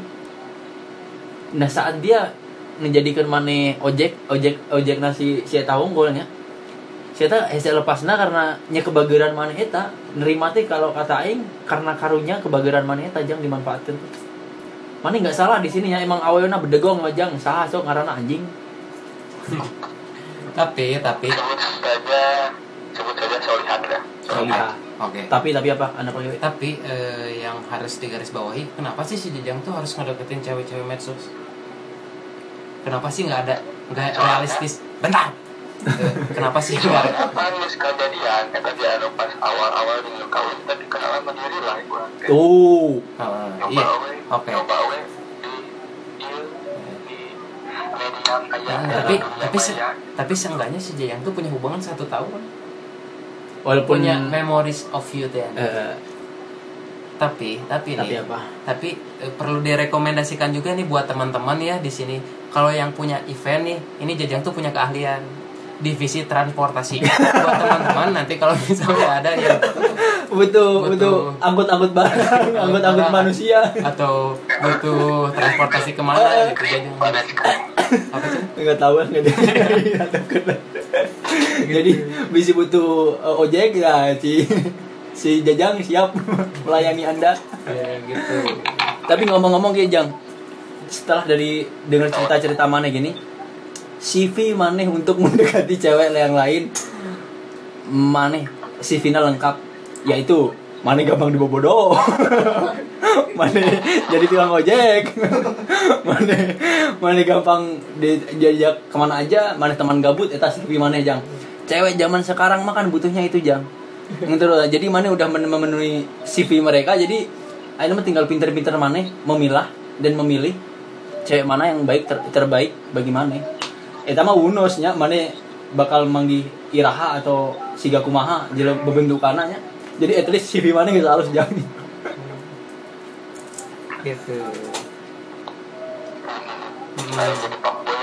Nah saat dia menjadikan mane ojek ojek ojek nasi si eta unggulnya saya teh hese lepasna karena nya kebageran mana eta nerima teh kalau kata aing karena karunya kebageran mana eta jang dimanfaatkan mana nggak salah di sini ya emang awalnya bedegong majang saha sok ngaranna anjing. Tapi tapi. Sebut saja sebut saja solihan. Ya oke. Tapi tapi apa? Anak tapi eh, yang harus digarisbawahi kenapa sih si Jejang tuh harus ngedeketin cewek-cewek medsos kenapa sih nggak ada nggak realistis? Bentar. Eh, kenapa sih? Nggak apa nih kejadian eta dia anu pas awal-awal di kawin tapi kenalan mandiri lah Ah, nyoba iya. oke. Nah, tapi tapi se- tapi seenggaknya si Jejang tuh punya hubungan satu tahun. Walaupun punya memories of you ya eh, tapi tapi tapi nih apa? tapi eh, perlu direkomendasikan juga nih buat teman-teman ya di sini. Kalau yang punya event nih ini Jajang tuh punya keahlian. Divisi transportasi. Buat teman-teman nanti kalau misalnya ada yang butuh Butuh. angkut-angkut barang angkut-angkut manusia. Atau butuh transportasi ke mana gitu Jajang? Apa sih? Nggak tahu nggak ada jadi bisa butuh eh, ojek ya si si jajang siap melayani anda. Ya gitu. Tapi ngomong-ngomong kayak jang setelah dari dengar cerita-cerita mana gini CV maneh untuk mendekati cewek yang lain maneh CV-nya lengkap. Yaitu maneh gampang dibobodo maneh jadi tukang ojek. Maneh maneh gampang di- diajak ke mana aja maneh teman gabut eta CV maneh jang. Cewek zaman sekarang mah kan butuhnya itu jang gitu loh. jadi maneh udah men- memenuhi CV mereka jadi akhirnya tinggal pinter-pinter maneh memilah dan memilih cewek mana yang baik ter- terbaik bagi maneh eta mah unosnya maneh bakal manggih iraha atau siga kumaha jadi bebentukannya nya. jadi at least CV mana gitu harus gitu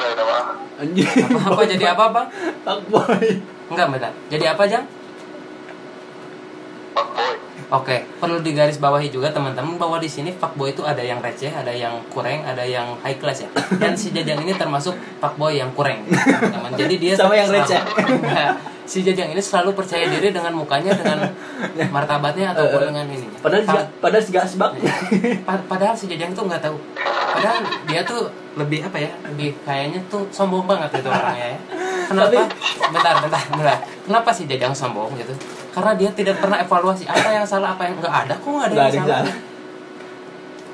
jadi mah anjing. Apa, apa jadi apa bang? Fuckboy. Enggak bentar jadi apa Jang Oke, perlu digarisbawahi juga teman-teman bahwa di sini fuckboy itu ada yang receh, ada yang kurang, ada yang high class ya. Dan si Jajang ini termasuk fuckboy yang kurang, teman. Jadi dia Sama yang selalu- receh. Nah, si Jajang ini selalu percaya diri dengan mukanya, dengan martabatnya ataupun Eh, dengan ini. padahal juga padahal juga asbak Pa- padahal si Jajang tuh nggak tahu. Padahal dia tuh lebih apa ya? Lebih kayaknya tuh sombong banget itu orangnya ya. Kenapa? Bentar, bentar, bentar. Kenapa si Jajang sombong gitu? Karena dia tidak pernah evaluasi apa yang salah, apa yang nggak ada. Kok nggak ada yang ada yang salah?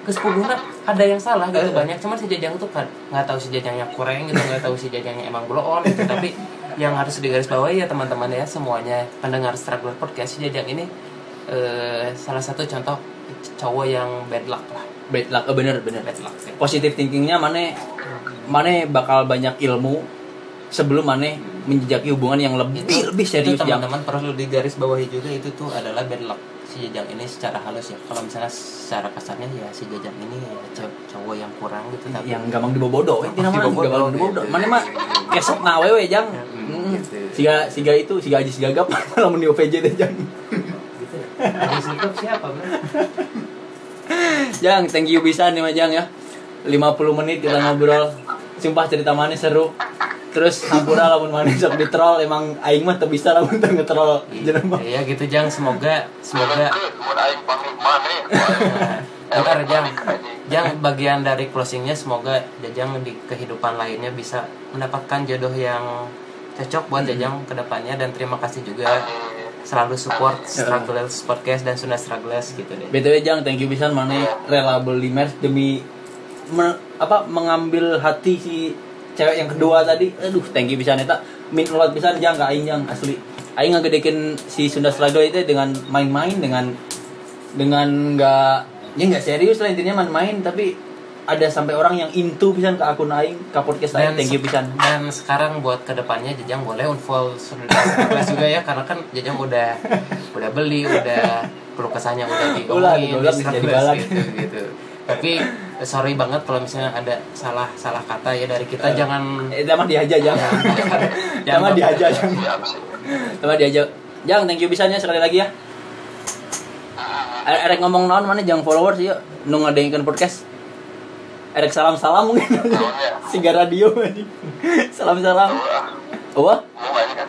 Ke sepuluhnya ada yang salah gitu Eh. banyak. Cuman si Jajang tuh kan nggak tahu si Jajangnya kurang gitu, nggak tahu si Jajangnya emang blow on gitu. Tapi yang harus digarisbawahi ya teman-teman ya semuanya pendengar Struggler Podcast si Jajang ini eh, salah satu contoh cowok yang bad luck lah bad luck oh, bener bener bad luck ya. positif thinkingnya mana mana bakal banyak ilmu sebelum mana menjejaki hubungan yang lebih lebih itu serius jang teman-teman perlu digarisbawahi juga itu tuh adalah bad luck si Jajang ini secara halus ya. Kalau misalnya secara kasarnya ya si Jajang ini ya cow- cowok yang kurang gitu tapi yang gampang dibobodo itu namanya Dibobodo, gampang dibobodo. gitu. mana mah kesek na wewe jang. Hmm, Hmm. gitu. siga siga itu siga aji siga gap. Lamun di OVJ deh jang. Gitu Sugap siapa jang thank you bisa nih mah jang ya. 50 menit kita ngobrol. Sumpah cerita mana seru terus hampura lamun mana sok di troll emang aing mah teu bisa lamun teu ngetrol jenema ya gitu Jang. Semoga semoga. Mau aing pamit mana Nah, Bentar Jang. Jang bagian dari closingnya semoga Jajang di kehidupan lainnya bisa mendapatkan jodoh yang cocok buat Jajang ke depannya. Dan terima kasih juga selalu support Strugglers Podcast dan Sunda Strugglers gitu deh. BTW Jang, thank you pisan mana rela beli merch demi me- apa mengambil hati si cewek yang kedua tadi. Aduh, thank you pisan eta. Min lot pisan Jang ka aing Jang asli. Aing ngagedekeun si Sunda Struggle itu dengan main-main dengan dengan nggak ya nggak serius lah intinya main-main tapi ada sampai orang yang into pisan ke akun aing ke podcast aing thank you pisan dan sekarang buat ke depannya Jajang boleh unfollow Sunda juga ya karena kan Jajang udah udah beli udah perlu kesannya udah diomongin bisa Strugglers dibalak. gitu gitu. Tapi eh, sorry banget kalau misalnya ada salah salah kata ya dari kita jangan eh mah dihaja Jang Jangan mah dihaja baper. Jang siap sih Coba diajak. Jang, thank you pisannya sekali lagi ya. Erek erek ngomong naon mana jang followers yuk nu ngadengkeun podcast. Erek salam-salam mungkin. Ya? Siga radio. Salam-salam. Wah, kan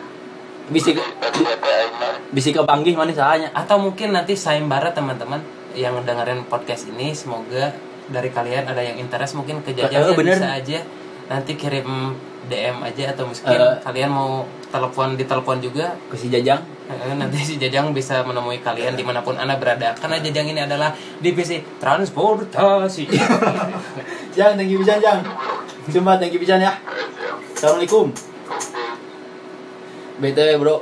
Bisi Tadi kata aing mah bisi ke banggih mana sahanya. atau mungkin nanti sayembara teman-teman yang dengerin podcast ini semoga dari kalian ada yang interest mungkin ke Eh, Jajang ya bener. bisa aja nanti kirim DM aja atau mungkin Eh. kalian mau telepon ditelepon juga Ke si Jajang. Eh, nanti si Jajang bisa menemui kalian di mana pun anda berada karena Jajang ini adalah divisi transportasi Jang, thank you pisan, Jang. Sumpah thank you ya. Assalamualaikum. BTW, Bro.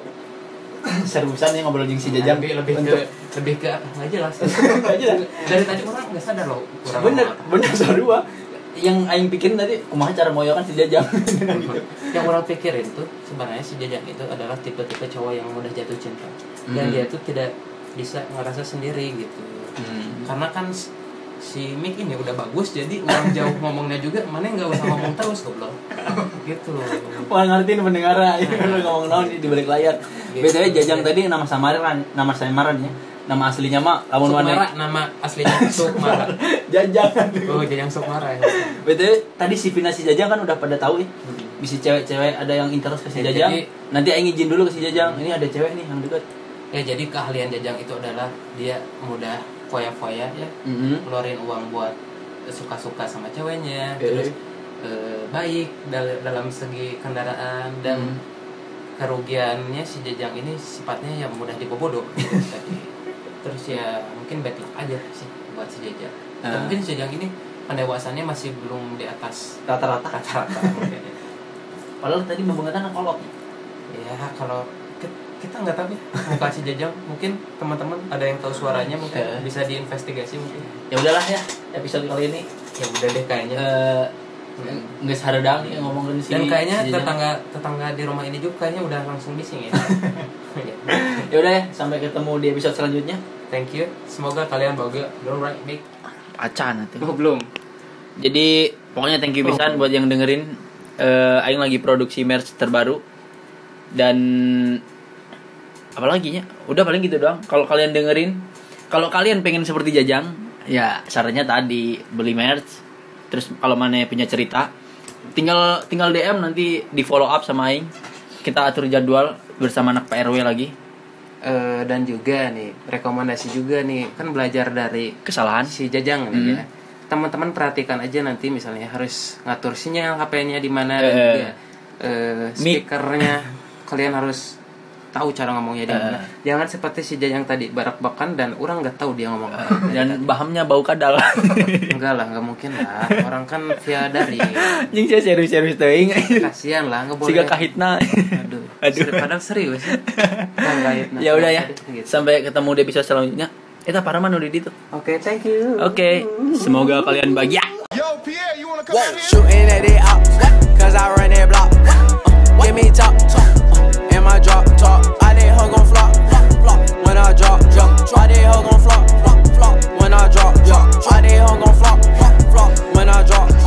Seriusan nih ngobrol jeung si Jajang lebih lebih Untuk- lebih ke nggak jelas Nggak jelas. dari tadi orang nggak sadar loh kurang bener ngomong. bener sarua yang aing pikirin tadi kumaha cara moyokan si jajang gitu yang orang pikirin tuh sebenarnya si Jajang itu adalah tipe-tipe cowok yang mudah jatuh cinta dan Hmm. dia tuh tidak bisa ngerasa sendiri gitu Hmm. karena kan si Mik ini udah bagus jadi orang jauh ngomongnya juga mana nggak usah ngomong terus goblok gitu loh Wah ngertiin pendengar ya udah ngomong naon di balik layar. Gitu. BTW Jajang tadi nama samaran, nama samaran ya. Nama aslinya mah lamun mana? nama aslinya Sukmara Jajang. oh Jajang Sukmara ya BTW tadi si Vina si Jajang kan udah pada tahu ya. Bisa cewek-cewek ada yang interest ke si Ya, Jajang. jadi- Nanti aing izin dulu ke si Jajang. Ini ada cewek nih yang dekat. ya jadi keahlian Jajang itu adalah dia mudah foya-foya ya Mhm. keluarin uang buat suka-suka sama ceweknya Eh. terus eh, baik dal- dalam segi kendaraan dan Hmm. kerugiannya si Jajang ini sifatnya yang mudah dibobodo gitu. terus ya mungkin luck aja sih buat si Jajang Dan Ah. mungkin si Jajang ini pendewasannya masih belum di atas Rata-rata. rata-rata mungkin ya. Padahal tadi membanggakan kolot. ya kalau ki- kita nggak tahu ya muka si Jajang mungkin teman-teman ada yang tahu suaranya mungkin Eh. bisa diinvestigasi mungkin Ya udahlah ya episode kali ini ya udah deh kayaknya eh nggak saredang ya ngomongin si dan kayaknya si tetangga tetangga di rumah ini juga kayaknya udah langsung bising ya. Ya. udah ya sampai ketemu di episode selanjutnya. Thank you. Semoga kalian bahagia. Alright big? Acan nanti. Oh, belum. Jadi pokoknya thank you Oh. pisan buat yang dengerin. Eh aing lagi produksi merch terbaru. Dan apalagi nya udah paling gitu doang. Kalau kalian dengerin kalau kalian pengen seperti jajang ya sarannya tadi beli merch terus kalau mana punya cerita tinggal tinggal DM nanti di follow up sama aing. Kita atur jadwal bersama anak PRW lagi. Eh, dan juga nih rekomendasi juga nih kan belajar dari kesalahan. si Jajang nih ya. Teman-teman perhatikan aja nanti misalnya harus ngatur sinyal HP-nya di mana dan Eh. juga speakernya kalian harus tahu cara ngomongnya di mana jangan seperti si Jajang tadi barak-bakan dan orang nggak tahu dia ngomong apa dan bahamnya bau kadal enggak lah nggak mungkin lah orang kan via dari Jing saya serius-serius teuing kasihan lah nggak boleh Siga kahitna. aduh Aduh. Padahal serius ya ya udah ya. Sampai ketemu di episode selanjutnya. Eta para mah nu di ditu. oke thank you Oke, semoga kalian bahagia. Yo, Pierre, you wanna come Whoa, out shooting at it up, cause I run that block. my drop top. I did hug on flop, flop, flop. When I drop, drop. I did hug on flop, flop, flop. When I drop, drop. I did hug on flop, flop, flop. When I drop.